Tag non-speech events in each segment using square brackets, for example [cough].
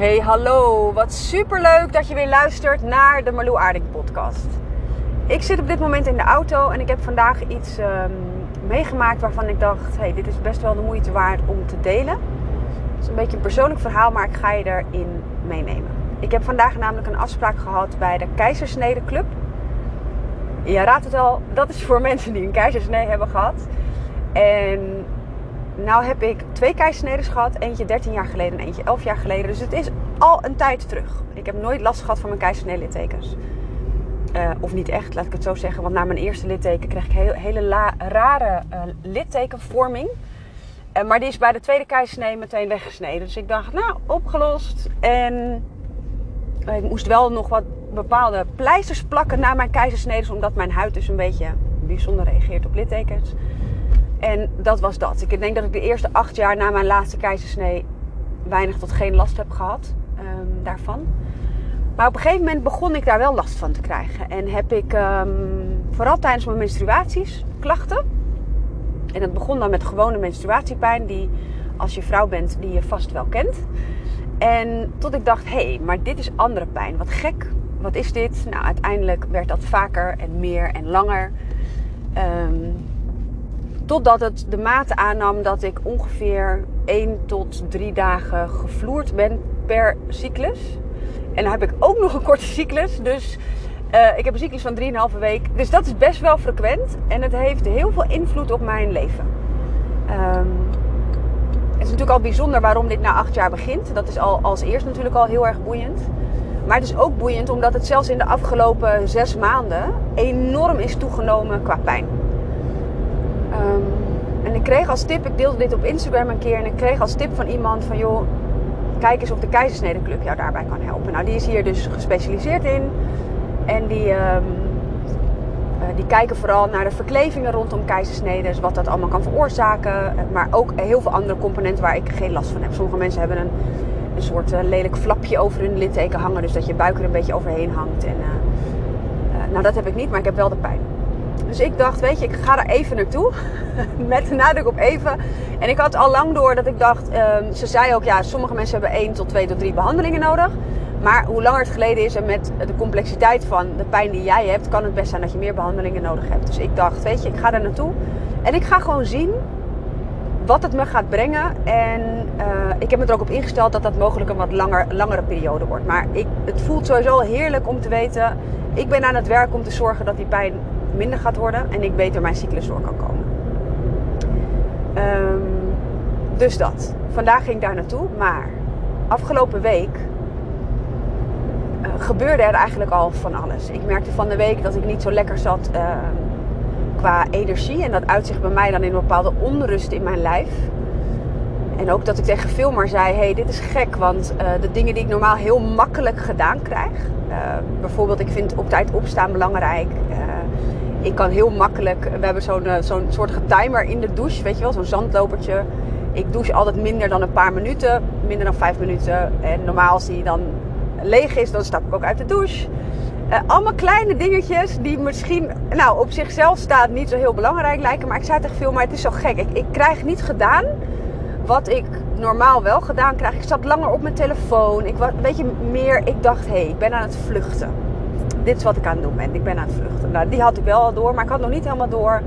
Hey, hallo. Wat superleuk dat je weer luistert naar de Marloe Aarding podcast. Ik zit op dit moment in de auto en ik heb vandaag iets um, meegemaakt waarvan ik dacht... hey, dit is best wel de moeite waard om te delen. Het is een beetje een persoonlijk verhaal, maar ik ga je erin meenemen. Ik heb vandaag namelijk een afspraak gehad bij de Keizersnede Club. Je raadt het al, dat is voor [laughs] mensen die een keizersnee hebben gehad. En nou heb ik twee keizersnedes gehad. Eentje 13 jaar geleden en eentje 11 jaar geleden. Dus het is al een tijd terug. Ik heb nooit last gehad van mijn keizersnee-littekens. Uh, of niet echt, laat ik het zo zeggen. Want na mijn eerste litteken kreeg ik heel, hele rare uh, littekenvorming. Uh, maar die is bij de tweede keizersnee meteen weggesneden. Dus ik dacht, nou, opgelost. En ik moest wel nog wat bepaalde pleisters plakken na mijn keizersnede. Omdat mijn huid dus een beetje bijzonder reageert op littekens. En dat was dat. Ik denk dat ik de eerste acht jaar na mijn laatste keizersnee weinig tot geen last heb gehad um, daarvan. Maar op een gegeven moment begon ik daar wel last van te krijgen. En heb ik um, vooral tijdens mijn menstruaties klachten. En dat begon dan met gewone menstruatiepijn, die als je vrouw bent, die je vast wel kent. En tot ik dacht, hé, hey, maar dit is andere pijn. Wat gek, wat is dit? Nou, uiteindelijk werd dat vaker en meer en langer. Um, Totdat het de mate aannam dat ik ongeveer 1 tot 3 dagen gevloerd ben per cyclus. En dan heb ik ook nog een korte cyclus. Dus uh, ik heb een cyclus van 3,5 week. Dus dat is best wel frequent. En het heeft heel veel invloed op mijn leven. Um, het is natuurlijk al bijzonder waarom dit na 8 jaar begint. Dat is al als eerst natuurlijk al heel erg boeiend. Maar het is ook boeiend omdat het zelfs in de afgelopen 6 maanden enorm is toegenomen qua pijn. Um, en ik kreeg als tip, ik deelde dit op Instagram een keer, en ik kreeg als tip van iemand van joh, kijk eens of de Keizersnede Club jou daarbij kan helpen. Nou, die is hier dus gespecialiseerd in. En die, um, uh, die kijken vooral naar de verklevingen rondom keizersneden, wat dat allemaal kan veroorzaken. Maar ook heel veel andere componenten waar ik geen last van heb. Sommige mensen hebben een, een soort uh, lelijk flapje over hun litteken hangen, dus dat je buik er een beetje overheen hangt. En, nou, dat heb ik niet, maar ik heb wel de pijn. Dus ik dacht, weet je, ik ga er even naartoe. [laughs] Met de nadruk op even. En ik had al lang door dat ik dacht, um, ze zei ook, ja, sommige mensen hebben één tot twee tot drie behandelingen nodig. Maar hoe langer het geleden is en met de complexiteit van de pijn die jij hebt, kan het best zijn dat je meer behandelingen nodig hebt. Dus ik dacht, weet je, ik ga er naartoe. En ik ga gewoon zien wat het me gaat brengen. En uh, ik heb me er ook op ingesteld dat dat mogelijk een wat langer, langere periode wordt. Maar ik, het voelt sowieso heerlijk om te weten. Ik ben aan het werk om te zorgen dat die pijn minder gaat worden en ik beter mijn cyclus door kan komen. Um, dus dat. Vandaag ging ik daar naartoe, maar afgelopen week uh, gebeurde er eigenlijk al van alles. Ik merkte van de week dat ik niet zo lekker zat uh, qua energie en dat uitzicht bij mij dan in een bepaalde onrust in mijn lijf. En ook dat ik tegen veel maar zei: hey, dit is gek, want uh, de dingen die ik normaal heel makkelijk gedaan krijg. Uh, bijvoorbeeld, ik vind op tijd opstaan belangrijk. Ik kan heel makkelijk. We hebben zo'n zo'n soort timer in de douche, weet je wel, zo'n zandlopertje. Ik douche altijd minder dan een paar minuten, minder dan vijf minuten. En normaal als die dan leeg is, dan stap ik ook uit de douche. allemaal kleine dingetjes die misschien nou, op zichzelf staat niet zo heel belangrijk lijken. Maar ik zei tegen veel, maar het is zo gek. Ik, ik krijg niet gedaan wat ik normaal wel gedaan krijg. Ik zat langer op mijn telefoon. Ik was een beetje meer. Ik dacht, hé, hey, ik ben aan het vluchten. Dit is wat ik aan het doen ben. Ik ben aan het vluchten. Nou, die had ik wel al door, maar ik had nog niet helemaal door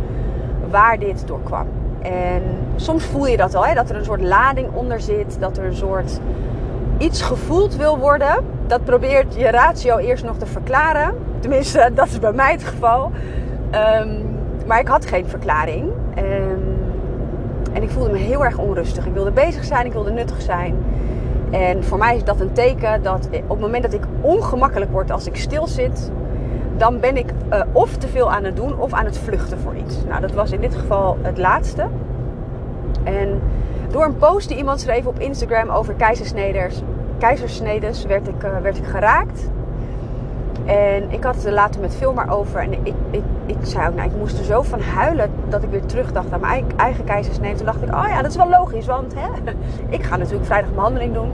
waar dit door kwam. En soms voel je dat al, hè? dat er een soort lading onder zit. Dat er een soort iets gevoeld wil worden. Dat probeert je ratio eerst nog te verklaren. Tenminste, [laughs] dat is bij mij het geval. Um, maar ik had geen verklaring. Um, en ik voelde me heel erg onrustig. Ik wilde bezig zijn, ik wilde nuttig zijn. En voor mij is dat een teken dat op het moment dat ik ongemakkelijk word als ik stil zit, dan ben ik uh, of te veel aan het doen of aan het vluchten voor iets. Nou, dat was in dit geval het laatste. En door een post die iemand schreef op Instagram over keizersneders, keizersnedes werd ik, uh, werd ik geraakt. En ik had het er later met veel maar over. En ik, ik, ik zei ook, nou, ik moest er zo van huilen dat ik weer terugdacht aan mijn eigen keizersnee. Toen dacht ik, oh ja, dat is wel logisch, want hè, [laughs] ik ga natuurlijk vrijdag een behandeling doen.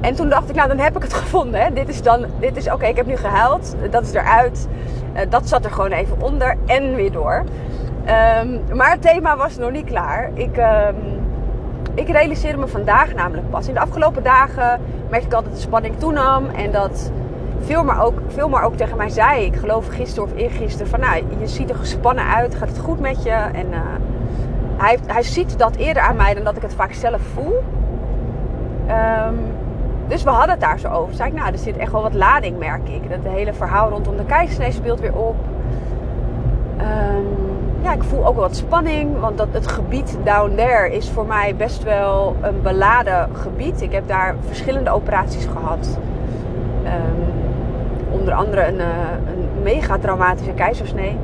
En toen dacht ik, nou, dan heb ik het [laughs] gevonden. Hè. Dit is dan, dit is, oké, ik heb nu gehuild, dat is eruit. Uh, dat zat er gewoon even onder en weer door. Um, maar het thema was nog niet klaar. Ik, um, ik realiseerde me vandaag namelijk pas. In de afgelopen dagen merkte ik altijd dat de spanning toenam. En dat veel maar, ook, veel maar ook tegen mij zei. Ik geloof gisteren of eergisteren van nou, je ziet er gespannen uit. Gaat het goed met je? En uh, hij, hij ziet dat eerder aan mij dan dat ik het vaak zelf voel. Um, dus we hadden het daar zo over. Zei ik, nou, er zit echt wel wat lading, merk ik. Dat hele verhaal rondom de keizersnee speelt weer op. Um, ja, ik voel ook wel wat spanning. Want dat, het gebied down there is voor mij best wel een beladen gebied. Ik heb daar verschillende operaties gehad. Um, onder andere een, uh, een mega traumatische keizersnee.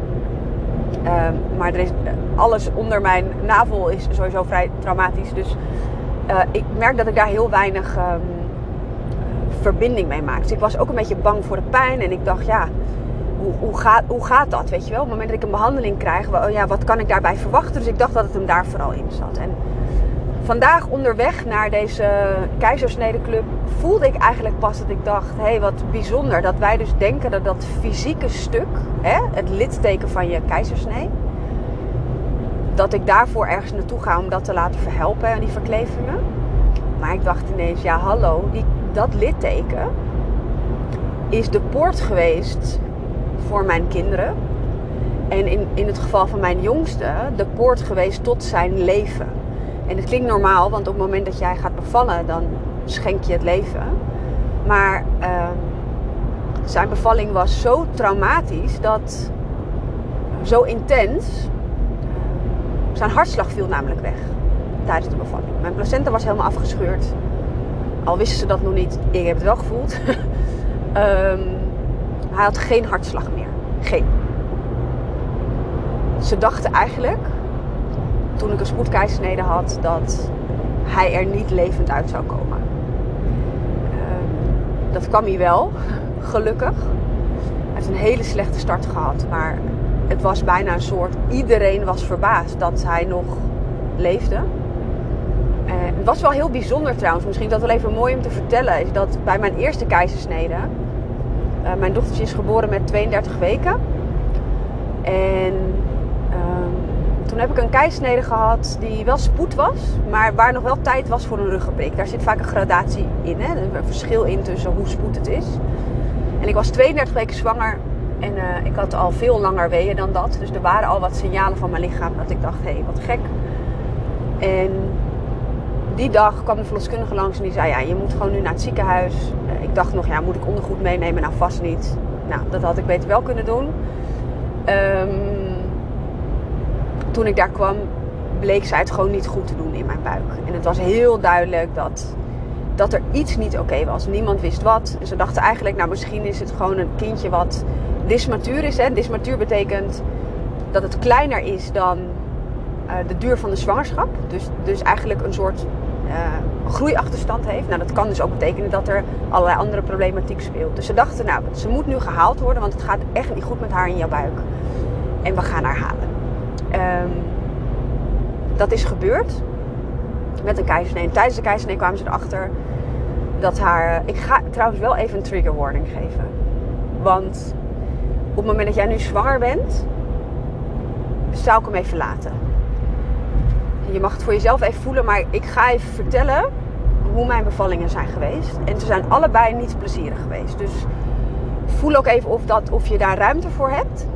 Um, maar er is, alles onder mijn navel is sowieso vrij traumatisch. Dus uh, ik merk dat ik daar heel weinig um, verbinding mee maak. Dus ik was ook een beetje bang voor de pijn. En ik dacht, ja, hoe, hoe, gaat, hoe gaat dat? Weet je wel? Op het moment dat ik een behandeling krijg, wel, ja, wat kan ik daarbij verwachten? Dus ik dacht dat het hem daar vooral in zat. En vandaag onderweg naar deze keizersnedeclub voelde ik eigenlijk pas dat ik dacht: hé, hey, wat bijzonder dat wij dus denken dat dat fysieke stuk, hè, het litteken van je keizersnee, dat ik daarvoor ergens naartoe ga om dat te laten verhelpen, die verklevingen. Maar ik dacht ineens: ja, hallo, die, dat litteken is de poort geweest voor mijn kinderen. En in, in het geval van mijn jongste, de poort geweest tot zijn leven. En het klinkt normaal, want op het moment dat jij gaat bevallen, dan schenk je het leven. Maar uh, zijn bevalling was zo traumatisch dat zo intens. Zijn hartslag viel namelijk weg tijdens de bevalling. Mijn placenta was helemaal afgescheurd. Al wisten ze dat nog niet, ik heb het wel gevoeld. um, [laughs] hij had geen hartslag meer. Geen. Ze dachten eigenlijk, toen ik een spoedkeizersnede had, dat hij er niet levend uit zou komen. Uh, dat kwam hij wel, [laughs] gelukkig. Hij heeft een hele slechte start gehad, maar het was bijna een soort. Iedereen was verbaasd dat hij nog leefde. Uh, het was wel heel bijzonder trouwens. Misschien dat wel even mooi om te vertellen. Is dat bij mijn eerste keizersnede uh, mijn dochtertje is geboren met 32 weken. En toen heb ik een keisnede gehad die wel spoed was, maar waar nog wel tijd was voor een ruggenprik. Daar zit vaak een gradatie in, hè? een verschil in tussen hoe spoed het is. En ik was 32 weken zwanger en uh, ik had al veel langer weeën dan dat. Dus er waren al wat signalen van mijn lichaam dat ik dacht, hé, hey, wat gek. En die dag kwam de verloskundige langs en die zei: Ja, je moet gewoon nu naar het ziekenhuis. Uh, ik dacht nog, ja, moet ik ondergoed meenemen? Nou, vast niet. Nou, dat had ik beter wel kunnen doen. Um, toen ik daar kwam, bleek zij het gewoon niet goed te doen in mijn buik. En het was heel duidelijk dat, dat er iets niet oké was. Niemand wist wat. En ze dachten eigenlijk, nou, misschien is het gewoon een kindje wat dismatuur is. Hè? Dismatuur betekent dat het kleiner is dan uh, de duur van de zwangerschap. Dus, dus eigenlijk een soort uh, groeiachterstand heeft. Nou, dat kan dus ook betekenen dat er allerlei andere problematiek speelt. Dus ze dachten, nou, ze moet nu gehaald worden, want het gaat echt niet goed met haar in jouw buik. En we gaan haar halen. Um, dat is gebeurd met een keizersnee. En tijdens de keizersnee kwamen ze erachter dat haar. Ik ga trouwens wel even een trigger warning geven. Want op het moment dat jij nu zwanger bent, zou ik hem even laten je mag het voor jezelf even voelen, maar ik ga even vertellen hoe mijn bevallingen zijn geweest. En ze zijn allebei niet plezierig geweest. Dus voel ook even of, dat, of je daar ruimte voor hebt.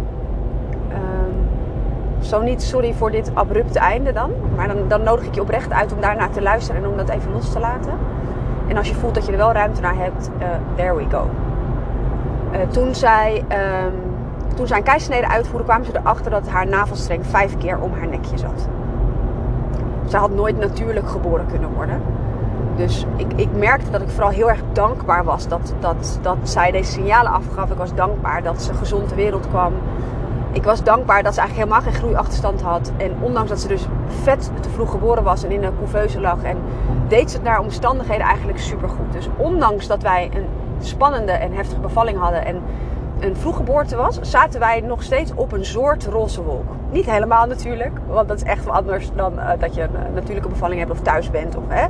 Zo niet, sorry voor dit abrupte einde dan. Maar dan, dan nodig ik je oprecht uit om daarnaar te luisteren en om dat even los te laten. En als je voelt dat je er wel ruimte naar hebt, uh, there we go. Uh, toen zij, um, toen een keisnede uitvoerde, kwamen ze erachter dat haar navelstreng vijf keer om haar nekje zat. Ze had nooit natuurlijk geboren kunnen worden. Dus ik, ik merkte dat ik vooral heel erg dankbaar was dat, dat, dat zij deze signalen afgaf. Ik was dankbaar dat ze gezond de wereld kwam. Ik was dankbaar dat ze eigenlijk helemaal geen groeiachterstand had. En ondanks dat ze dus vet te vroeg geboren was en in een couveuse lag. En deed ze het naar omstandigheden eigenlijk supergoed. Dus ondanks dat wij een spannende en heftige bevalling hadden en een vroeggeboorte was, zaten wij nog steeds op een soort roze wolk. Niet helemaal natuurlijk, want dat is echt wel anders dan uh, dat je een natuurlijke bevalling hebt of thuis bent. Of, hè.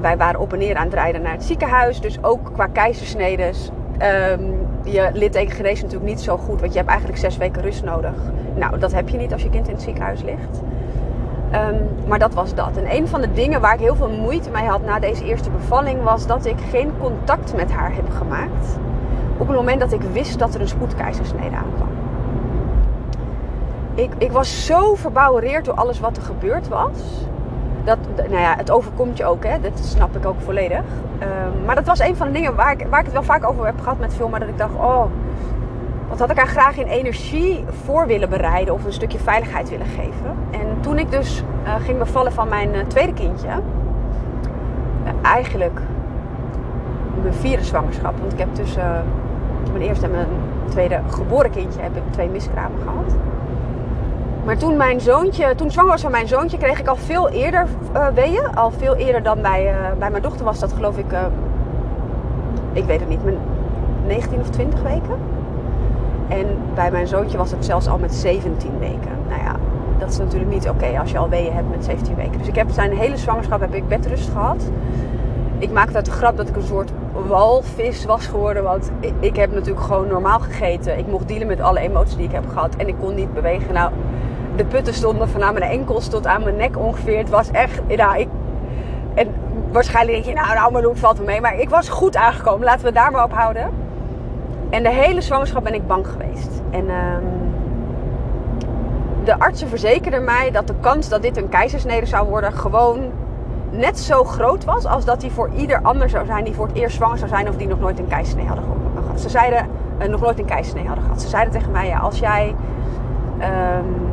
Wij waren op en neer aan het rijden naar het ziekenhuis, dus ook qua keizersnedes. Um, je litteken geneest natuurlijk niet zo goed, want je hebt eigenlijk zes weken rust nodig. Nou, dat heb je niet als je kind in het ziekenhuis ligt. Ehm, maar dat was dat. En een van de dingen waar ik heel veel moeite mee had na deze eerste bevalling was dat ik geen contact met haar heb gemaakt. Op het moment dat ik wist dat er een spoedkeizersnede aankwam. Ik, ik was zo verbouwereerd door alles wat er gebeurd was. Dat, nou ja, het overkomt je ook, hè? dat snap ik ook volledig. Ehm, maar dat was een van de dingen waar ik, waar ik het wel vaak over heb gehad met film. Maar dat ik dacht, oh, wat had ik haar graag in energie voor willen bereiden of een stukje veiligheid willen geven. En toen ik dus uh, ging bevallen van mijn uh, tweede kindje, uh, eigenlijk mijn vierde zwangerschap, want ik heb tussen mijn eerste en mijn tweede geboren kindje heb ik twee miskramen gehad. Maar toen mijn zoontje, toen zwanger was van mijn zoontje, kreeg ik al veel eerder weeën. Al veel eerder dan bij, bij mijn dochter was dat geloof ik, ik weet het niet, mijn 19 of 20 weken. En bij mijn zoontje was het zelfs al met 17 weken. Nou ja, dat is natuurlijk niet oké als je al weeën hebt met 17 weken. Dus ik heb zijn hele zwangerschap heb ik bedrust gehad. Ik maakte de grap dat ik een soort walvis was geworden. Want ik heb natuurlijk gewoon normaal gegeten. Ik mocht dealen met alle emoties die ik heb gehad. En ik kon niet bewegen. Nou, de putten stonden van mijn enkels tot aan mijn nek ongeveer. Het was echt... Nou, ik, en waarschijnlijk denk je, nou, nou, maar doen valt me mee. Maar ik was goed aangekomen. Laten we daar maar op houden. En de hele zwangerschap ben ik bang geweest. En um, de artsen verzekerden mij dat de kans dat dit een keizersnede zou worden gewoon net zo groot was als dat die voor ieder ander zou zijn die voor het eerst zwanger zou zijn of die nog nooit een keizersnede hadden gehad. Ze zeiden uh, nog nooit een keizersnede hadden gehad. Ze zeiden tegen mij: ja, als jij um,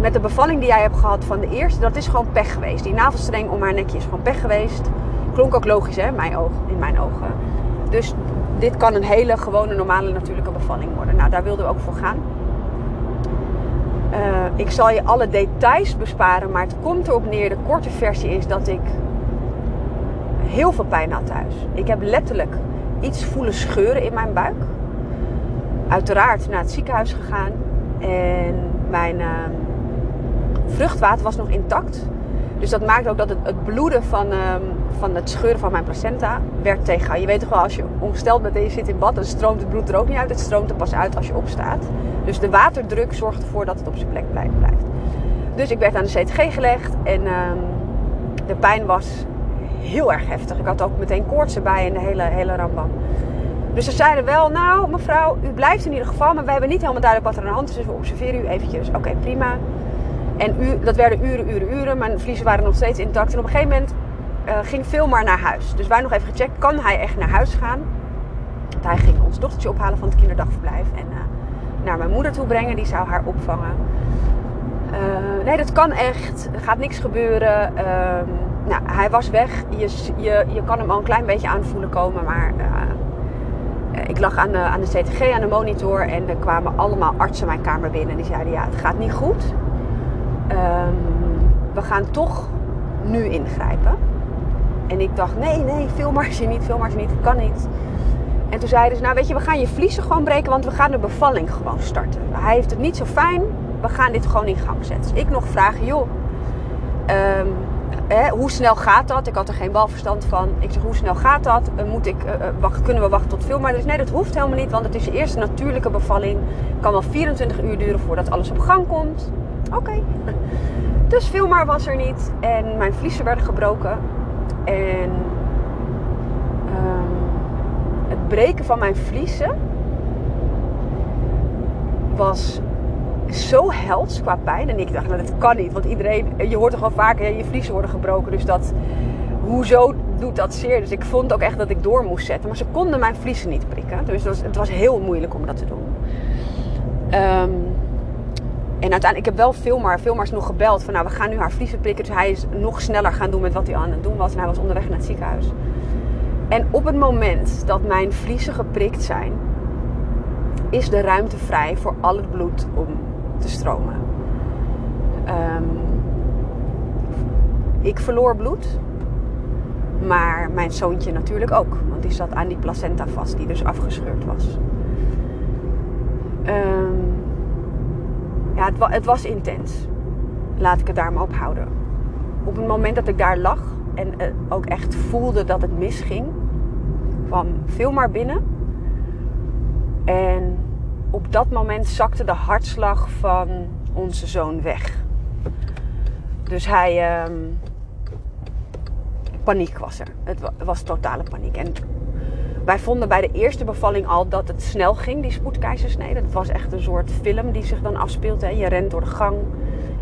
met de bevalling die jij hebt gehad van de eerste, dat is gewoon pech geweest. Die navelstreng om haar nekje is gewoon pech geweest. Klonk ook logisch, hè, mijn oog, in mijn ogen. Dus dit kan een hele gewone, normale, natuurlijke bevalling worden. Nou, daar wilden we ook voor gaan. Uh, ik zal je alle details besparen, maar het komt erop neer. De korte versie is dat ik heel veel pijn had thuis. Ik heb letterlijk iets voelen scheuren in mijn buik. Uiteraard naar het ziekenhuis gegaan. En mijn uh, vruchtwater was nog intact. Dus dat maakt ook dat het, het bloeden van, um, van het scheuren van mijn placenta werd tegengehouden. Je weet toch wel, als je ongesteld bent en je zit in bad, dan stroomt het bloed er ook niet uit. Het stroomt er pas uit als je opstaat. Dus de waterdruk zorgt ervoor dat het op zijn plek blijft. Dus ik werd aan de CTG gelegd en um, de pijn was heel erg heftig. Ik had ook meteen koorts erbij en de hele, hele rambam. Dus ze zeiden wel, nou mevrouw, u blijft in ieder geval, maar we hebben niet helemaal duidelijk wat er aan de hand is, dus we observeren u eventjes. Oké, prima. En u, dat werden uren, uren, uren. Mijn vliezen waren nog steeds intact. En op een gegeven moment uh, ging Phil maar naar huis. Dus wij nog even gecheckt, kan hij echt naar huis gaan? Want hij ging ons dochtertje ophalen van het kinderdagverblijf. En uh, naar mijn moeder toe brengen. Die zou haar opvangen. Uh, nee, dat kan echt. Er gaat niks gebeuren. Ehm, nou, hij was weg. Je, je, je kan hem al een klein beetje aanvoelen komen. Maar ik lag aan de, aan de CTG, aan de monitor. En er kwamen allemaal artsen mijn kamer binnen. En die zeiden, ja, het gaat niet goed um, we gaan toch nu ingrijpen. En ik dacht, nee, nee, maar je niet, maar je niet, kan niet. En toen zeiden ze, nou weet je, we gaan je vliezen gewoon breken, want we gaan de bevalling gewoon starten. Hij heeft het niet zo fijn, we gaan dit gewoon in gang zetten. Dus ik nog vragen, joh, um, hè, hoe snel gaat dat? Ik had er geen balverstand van. Ik zeg, hoe snel gaat dat? Uh, moet ik, uh, wacht, kunnen we wachten tot veel? Maar dus nee, dat hoeft helemaal niet, want het is je eerste natuurlijke bevalling. Het kan wel 24 uur duren voordat alles op gang komt. Oké. Dus Filmar was er niet en mijn vliezen werden gebroken. En um, het breken van mijn vliezen was zo hels qua pijn. En ik dacht, nou dat kan niet. Want iedereen, je hoort toch wel vaker, je vliezen worden gebroken. Dus dat, hoezo doet dat zeer? Dus ik vond ook echt dat ik door moest zetten. Maar ze konden mijn vliezen niet prikken. Dus het was, het was heel moeilijk om dat te doen. Um, en uiteindelijk, ik heb wel Filmar, Filmar is nog gebeld van nou we gaan nu haar vliezen prikken. Dus hij is nog sneller gaan doen met wat hij aan het doen was. En hij was onderweg naar het ziekenhuis. En op het moment dat mijn vliezen geprikt zijn, is de ruimte vrij voor al het bloed om te stromen. Um, ik verloor bloed. Maar mijn zoontje natuurlijk ook. Want die zat aan die placenta vast, die dus afgescheurd was. Um, ja, het, het, was intens. Laat ik het daar maar op houden. Op het moment dat ik daar lag en uh, ook echt voelde dat het misging, kwam veel maar binnen. En op dat moment zakte de hartslag van onze zoon weg. Dus hij. Ehm, paniek was er. Het was totale paniek. En wij vonden bij de eerste bevalling al dat het snel ging, die spoedkeizersnede. Het was echt een soort film die zich dan afspeelt. Hè. Je rent door de gang.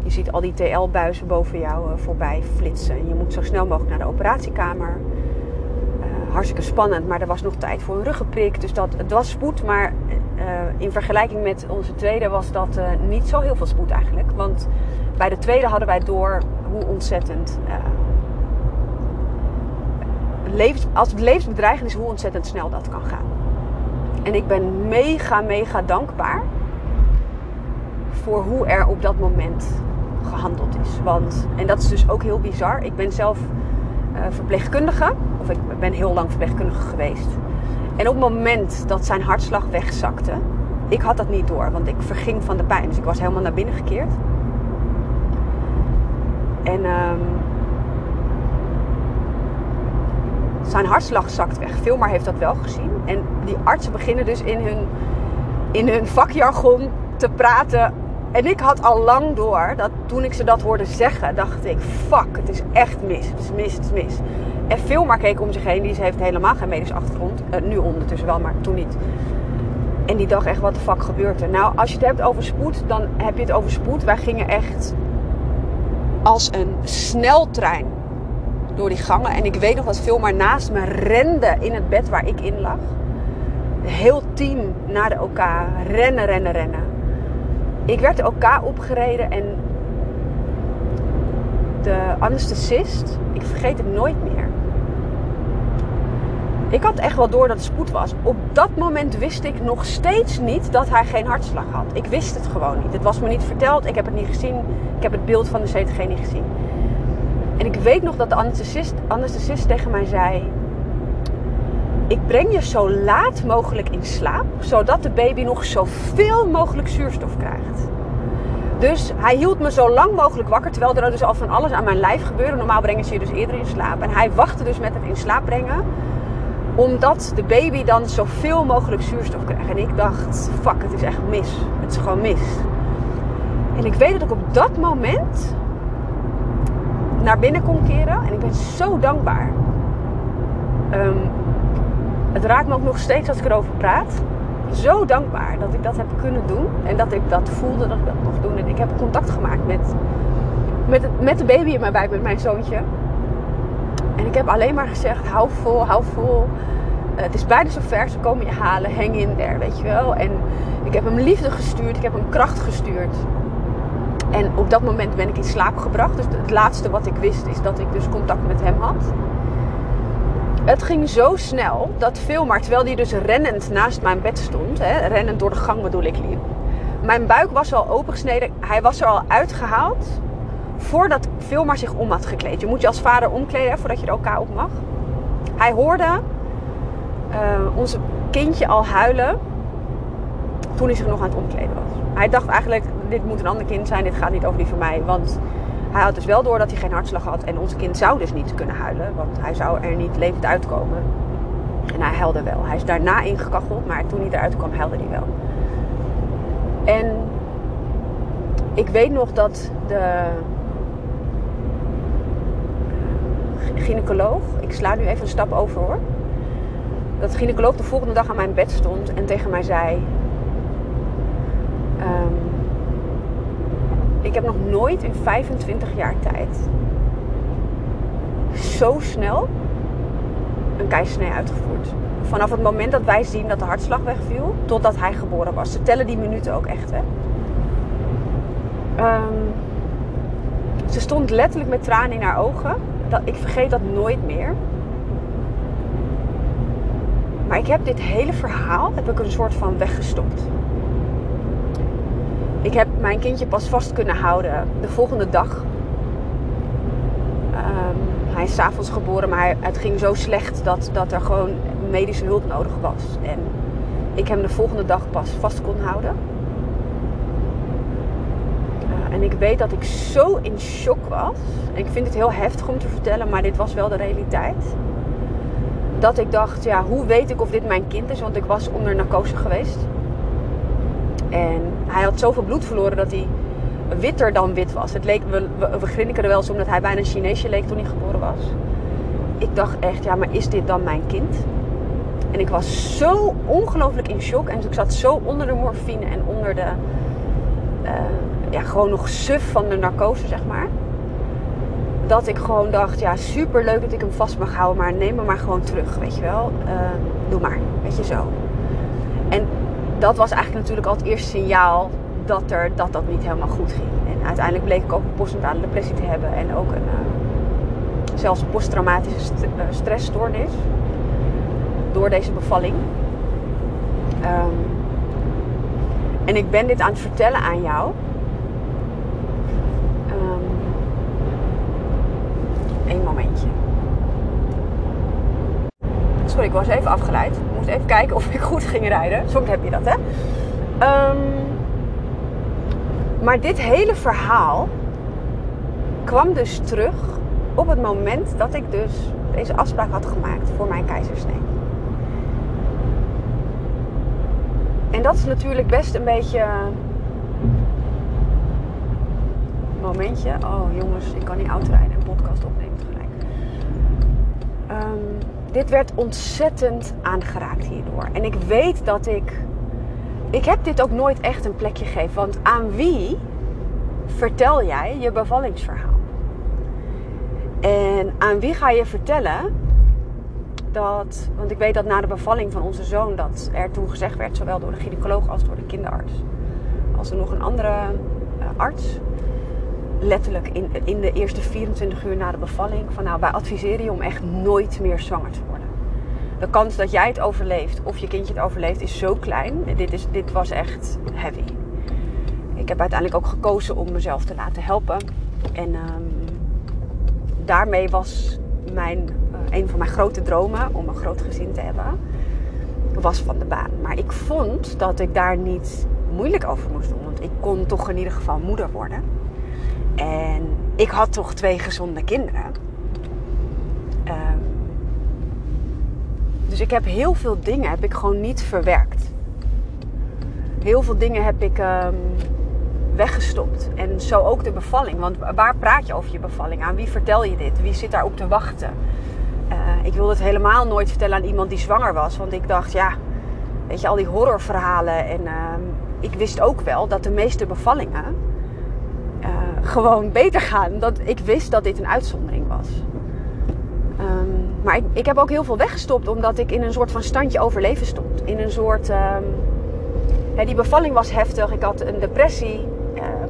Je ziet al die TL-buizen boven jou uh, voorbij flitsen. Je moet zo snel mogelijk naar de operatiekamer. Uh, hartstikke spannend, maar er was nog tijd voor een ruggenprik. Dus dat, het was spoed, maar uh, in vergelijking met onze tweede was dat niet zo heel veel spoed eigenlijk. Want bij de tweede hadden wij door hoe ontzettend levens, als het levensbedreigend is, hoe ontzettend snel dat kan gaan. En ik ben mega, mega dankbaar voor hoe er op dat moment gehandeld is. Want, en dat is dus ook heel bizar. Ik ben zelf uh, verpleegkundige, of ik ben heel lang verpleegkundige geweest. En op het moment dat zijn hartslag wegzakte, ik had dat niet door, want ik verging van de pijn. Dus ik was helemaal naar binnen gekeerd. En um, zijn hartslag zakt weg. Filmar heeft dat wel gezien. En die artsen beginnen dus in hun, in hun vakjargon te praten. En ik had al lang door dat toen ik ze dat hoorde zeggen, dacht ik: fuck, het is echt mis. Het is mis, het is mis. En Filmar keek om zich heen, die heeft helemaal geen medische achtergrond. Uh, nu ondertussen wel, maar toen niet. En die dacht echt: wat de fuck gebeurt er? Nou, als je het hebt over spoed, dan heb je het over spoed. Wij gingen echt als een sneltrein door die gangen. En ik weet nog dat veel maar naast me rende in het bed waar ik in lag. Heel team naar de OK. Rennen, rennen, rennen. Ik werd de OK opgereden en de anesthesist, ik vergeet het nooit meer. Ik had echt wel door dat het spoed was. Op dat moment wist ik nog steeds niet dat hij geen hartslag had. Ik wist het gewoon niet. Het was me niet verteld. Ik heb het niet gezien. Ik heb het beeld van de CTG niet gezien. En ik weet nog dat de anesthesist, anesthesist tegen mij zei: Ik breng je zo laat mogelijk in slaap, zodat de baby nog zoveel mogelijk zuurstof krijgt. Dus hij hield me zo lang mogelijk wakker, terwijl er dus al van alles aan mijn lijf gebeurde. Normaal brengen ze je dus eerder in slaap. En hij wachtte dus met het in slaap brengen, omdat de baby dan zoveel mogelijk zuurstof krijgt. En ik dacht: fuck, het is echt mis. Het is gewoon mis. En ik weet dat ik op dat moment naar binnen kon keren. En ik ben zo dankbaar. Um, het raakt me ook nog steeds als ik erover praat. Zo dankbaar dat ik dat heb kunnen doen. En dat ik dat voelde dat ik dat mocht doen. En ik heb contact gemaakt met, met, met de baby in mijn buik, met mijn zoontje. En ik heb alleen maar gezegd, hou vol, hou vol. Uh, het is bijna zover, ze komen je halen, hang in there, weet je wel. En ik heb hem liefde gestuurd, ik heb hem kracht gestuurd. En op dat moment ben ik in slaap gebracht. Dus het laatste wat ik wist is dat ik dus contact met hem had. Het ging zo snel dat maar terwijl hij dus rennend naast mijn bed stond, hè, rennend door de gang bedoel ik liep. Mijn buik was al opengesneden. Hij was er al uitgehaald voordat Vilmar zich om had gekleed. Je moet je als vader omkleden voordat je er elkaar op mag. Hij hoorde uh, onze kindje al huilen toen hij zich nog aan het omkleden was. Hij dacht eigenlijk, dit moet een ander kind zijn, dit gaat niet over die van mij. Want hij had dus wel door dat hij geen hartslag had. En ons kind zou dus niet kunnen huilen, want hij zou er niet levend uitkomen. En hij huilde wel. Hij is daarna ingekacheld, maar toen hij eruit kwam, huilde hij wel. En ik weet nog dat de gynaecoloog, ik sla nu even een stap over hoor. Dat de gynaecoloog de volgende dag aan mijn bed stond en tegen mij zei: Um, ik heb nog nooit in 25 jaar tijd zo snel een keizersnee uitgevoerd. Vanaf het moment dat wij zien dat de hartslag wegviel, totdat hij geboren was. Ze tellen die minuten ook echt, hè. Um, ze stond letterlijk met tranen in haar ogen. Dat, ik vergeet dat nooit meer. Maar ik heb dit hele verhaal heb ik een soort van weggestopt. Ik heb mijn kindje pas vast kunnen houden de volgende dag. Um, hij is s'avonds geboren, maar het ging zo slecht dat, dat er gewoon medische hulp nodig was. En ik hem de volgende dag pas vast kon houden. Uh, en ik weet dat ik zo in shock was. En ik vind het heel heftig om te vertellen, maar dit was wel de realiteit. Dat ik dacht, ja, hoe weet ik of dit mijn kind is? Want ik was onder narcose geweest. En hij had zoveel bloed verloren dat hij witter dan wit was. Het leek, we, we, grinniken er wel eens omdat hij bijna een Chineesje leek toen hij geboren was. Ik dacht echt, ja, maar is dit dan mijn kind? En ik was zo ongelooflijk in shock. En ik zat zo onder de morfine en onder de... Uh, ja, gewoon nog suf van de narcose, zeg maar. Dat ik gewoon dacht, ja, super leuk dat ik hem vast mag houden. Maar neem me maar gewoon terug, weet je wel. Uh, doe maar, weet je zo. En dat was eigenlijk natuurlijk al het eerste signaal dat, er, dat dat niet helemaal goed ging. En uiteindelijk bleek ik ook een postnatale depressie te hebben. En ook een, uh, zelfs een posttraumatische st stressstoornis door deze bevalling. Um, en ik ben dit aan het vertellen aan jou. Eén momentje. Sorry, ik was even afgeleid. Ik moest even kijken of ik goed ging rijden. Soms heb je dat, hè? Um, maar dit hele verhaal kwam dus terug op het moment dat ik dus deze afspraak had gemaakt voor mijn keizersnee. En dat is natuurlijk best een beetje. Momentje. Oh jongens, ik kan niet autorijden en podcast opnemen tegelijk. Um, dit werd ontzettend aangeraakt hierdoor. En ik weet dat ik. Ik heb dit ook nooit echt een plekje gegeven. Want aan wie vertel jij je bevallingsverhaal? En aan wie ga je vertellen dat, want ik weet dat na de bevalling van onze zoon, dat er toen gezegd werd, zowel door de gynaecoloog als door de kinderarts, als er nog een andere uh, arts, letterlijk in, in de eerste 24 uur na de bevalling, van nou, wij adviseren je om echt nooit meer zwanger te worden. De kans dat jij het overleeft of je kindje het overleeft is zo klein. Dit, is, dit was echt heavy. Ik heb uiteindelijk ook gekozen om mezelf te laten helpen. En um, daarmee was mijn een van mijn grote dromen om een groot gezin te hebben, was van de baan. Maar ik vond dat ik daar niet moeilijk over moest doen. Want ik kon toch in ieder geval moeder worden. En ik had toch twee gezonde kinderen. Um, dus ik heb heel veel dingen heb ik gewoon niet verwerkt. Heel veel dingen heb ik um, weggestopt. En zo ook de bevalling. Want waar praat je over je bevalling? Aan wie vertel je dit? Wie zit daarop te wachten? Uh, ik wilde het helemaal nooit vertellen aan iemand die zwanger was. Want ik dacht, ja, weet je, al die horrorverhalen. En uh, ik wist ook wel dat de meeste bevallingen gewoon beter gaan. Dat ik wist dat dit een uitzondering was. Um, maar ik, ik, heb ook heel veel weggestopt omdat ik in een soort van standje overleven stond. In een soort. Um, hè, die bevalling was heftig. Ik had een depressie,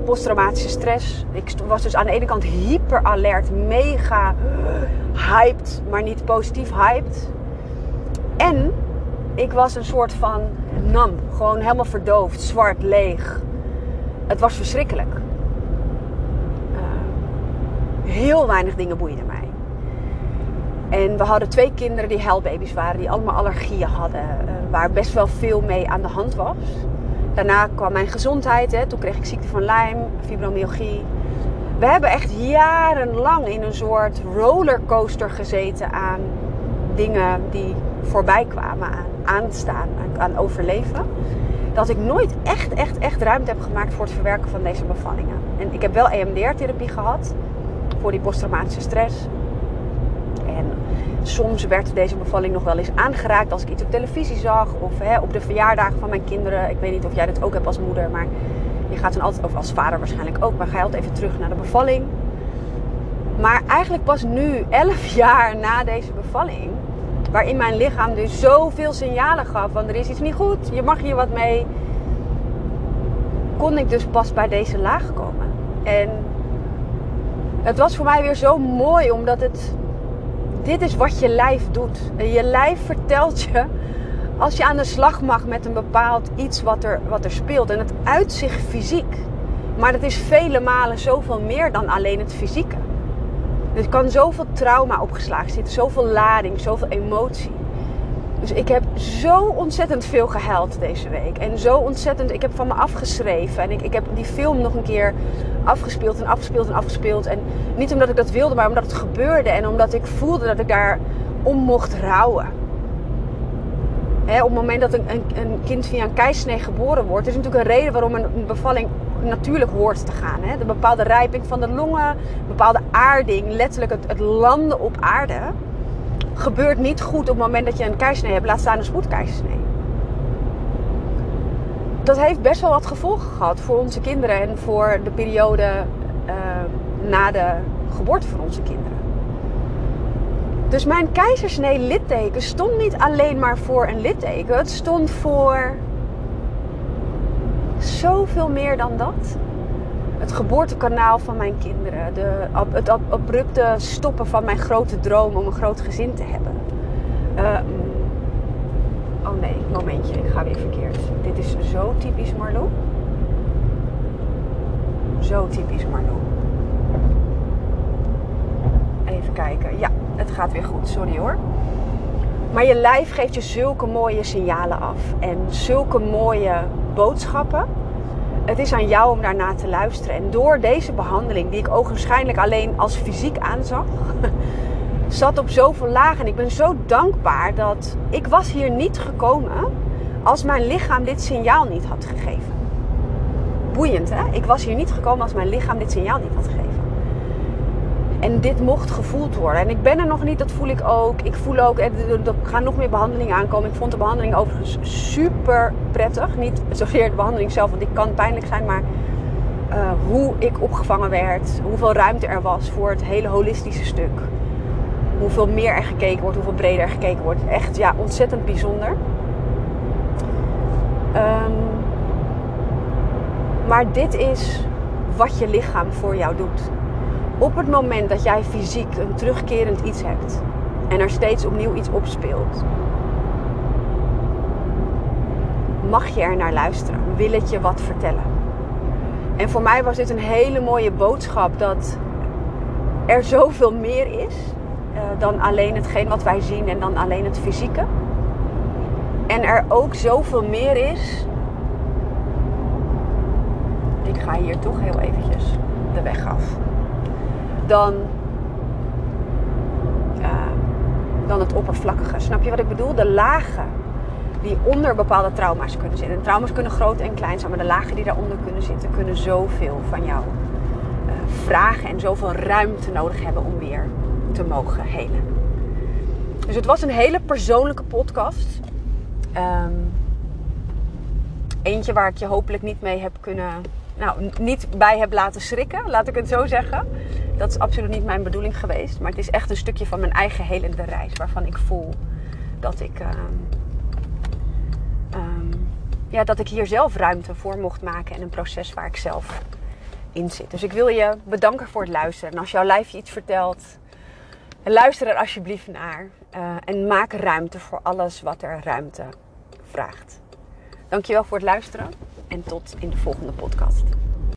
posttraumatische stress. Ik was dus aan de ene kant hyper alert, mega hyped, maar niet positief hyped. En ik was een soort van nam, gewoon helemaal verdoofd, zwart, leeg. Het was verschrikkelijk. Heel weinig dingen boeiden mij. En we hadden twee kinderen die huilbaby's waren, die allemaal allergieën hadden, uh, waar best wel veel mee aan de hand was. Daarna kwam mijn gezondheid, hè. toen kreeg ik ziekte van Lyme, fibromyalgie, we hebben echt jarenlang in een soort rollercoaster gezeten aan dingen die voorbij kwamen, aan aanstaan, aan overleven. Dat ik nooit echt, echt, echt ruimte heb gemaakt voor het verwerken van deze bevallingen. En ik heb wel EMDR-therapie gehad voor die posttraumatische stress. En soms werd deze bevalling nog wel eens aangeraakt als ik iets op televisie zag of hè, op de verjaardagen van mijn kinderen. Ik weet niet of jij dat ook hebt als moeder, maar je gaat dan altijd, of als vader waarschijnlijk ook, maar ga je altijd even terug naar de bevalling. Maar eigenlijk pas nu, 11 [laughs] jaar na deze bevalling, waarin mijn lichaam dus zoveel signalen gaf van er is iets niet goed, je mag hier wat mee, kon ik dus pas bij deze laag komen. En het was voor mij weer zo mooi, omdat het, dit is wat je lijf doet. Je lijf vertelt je als je aan de slag mag met een bepaald iets wat er, wat er speelt. En het uit zich fysiek. Maar het is vele malen zoveel meer dan alleen het fysieke. Er kan zoveel trauma opgeslagen zitten, zoveel lading, zoveel emotie. Dus ik heb zo ontzettend veel gehuild deze week. En zo ontzettend, ik heb van me afgeschreven. En ik, ik heb die film nog een keer afgespeeld en afgespeeld en afgespeeld. En niet omdat ik dat wilde, maar omdat het gebeurde. En omdat ik voelde dat ik daar om mocht rouwen op het moment dat een, een, een, kind via een keisnee geboren wordt, is natuurlijk een reden waarom een bevalling natuurlijk hoort te gaan. De bepaalde rijping van de longen, bepaalde aarding, letterlijk het landen op aarde, gebeurt niet goed op het moment dat je een keizersnee hebt, laat staan een spoedkeizersnee. Dat heeft best wel wat gevolgen gehad voor onze kinderen en voor de periode uh, na de geboorte van onze kinderen. Dus mijn keizersnee litteken stond niet alleen maar voor een litteken. Het stond voor zoveel meer dan dat. Het geboortekanaal van mijn kinderen. De, het abrupte stoppen van mijn grote droom om een groot gezin te hebben. Uh, oh nee, momentje, ik ga weer verkeerd. Dit is zo typisch Marlo. Zo typisch Marlo. Even kijken. Ja, het gaat weer goed. Sorry hoor. Maar je lijf geeft je zulke mooie signalen af. En zulke mooie boodschappen. Het is aan jou om daarna te luisteren. En door deze behandeling, die ik ogenschijnlijk alleen als fysiek aanzag, [laughs] zat op zoveel lagen. En ik ben zo dankbaar dat ik was hier niet gekomen als mijn lichaam dit signaal niet had gegeven. Boeiend hè? Ik was hier niet gekomen als mijn lichaam dit signaal niet had gegeven. En dit mocht gevoeld worden. En ik ben er nog niet, dat voel ik ook. Ik voel ook, er gaan nog meer behandelingen aankomen. Ik vond de behandeling overigens super prettig. Niet zozeer de behandeling zelf, want die kan pijnlijk zijn. Maar uh, hoe ik opgevangen werd. Hoeveel ruimte er was voor het hele holistische stuk. Hoeveel meer er gekeken wordt, hoeveel breder er gekeken wordt. Echt, ja, ontzettend bijzonder. Um, maar dit is wat je lichaam voor jou doet op het moment dat jij fysiek een terugkerend iets hebt en er steeds opnieuw iets opspeelt, mag je er naar luisteren. Wil het je wat vertellen? En voor mij was dit een hele mooie boodschap dat er zoveel meer is uh, dan alleen hetgeen wat wij zien en dan alleen het fysieke. En er ook zoveel meer is. Ik ga hier toch heel eventjes de weg af dan, dan het oppervlakkige. Snap je wat ik bedoel? De lagen die onder bepaalde trauma's kunnen zitten. En trauma's kunnen groot en klein zijn, maar de lagen die daaronder kunnen zitten, kunnen zoveel van jou uh, vragen en zoveel ruimte nodig hebben om weer te mogen helen. Dus het was een hele persoonlijke podcast. Um, eentje waar ik je hopelijk niet mee heb kunnen. Nou, niet bij heb laten schrikken, laat ik het zo zeggen. Dat is absoluut niet mijn bedoeling geweest. Maar het is echt een stukje van mijn eigen helende reis. Waarvan ik voel dat ik, uh, ja, dat ik hier zelf ruimte voor mocht maken. En een proces waar ik zelf in zit. Dus ik wil je bedanken voor het luisteren. En als jouw lijf je iets vertelt, luister er alsjeblieft naar. Uh, en maak ruimte voor alles wat er ruimte vraagt. Dankjewel voor het luisteren. En tot in de volgende podcast.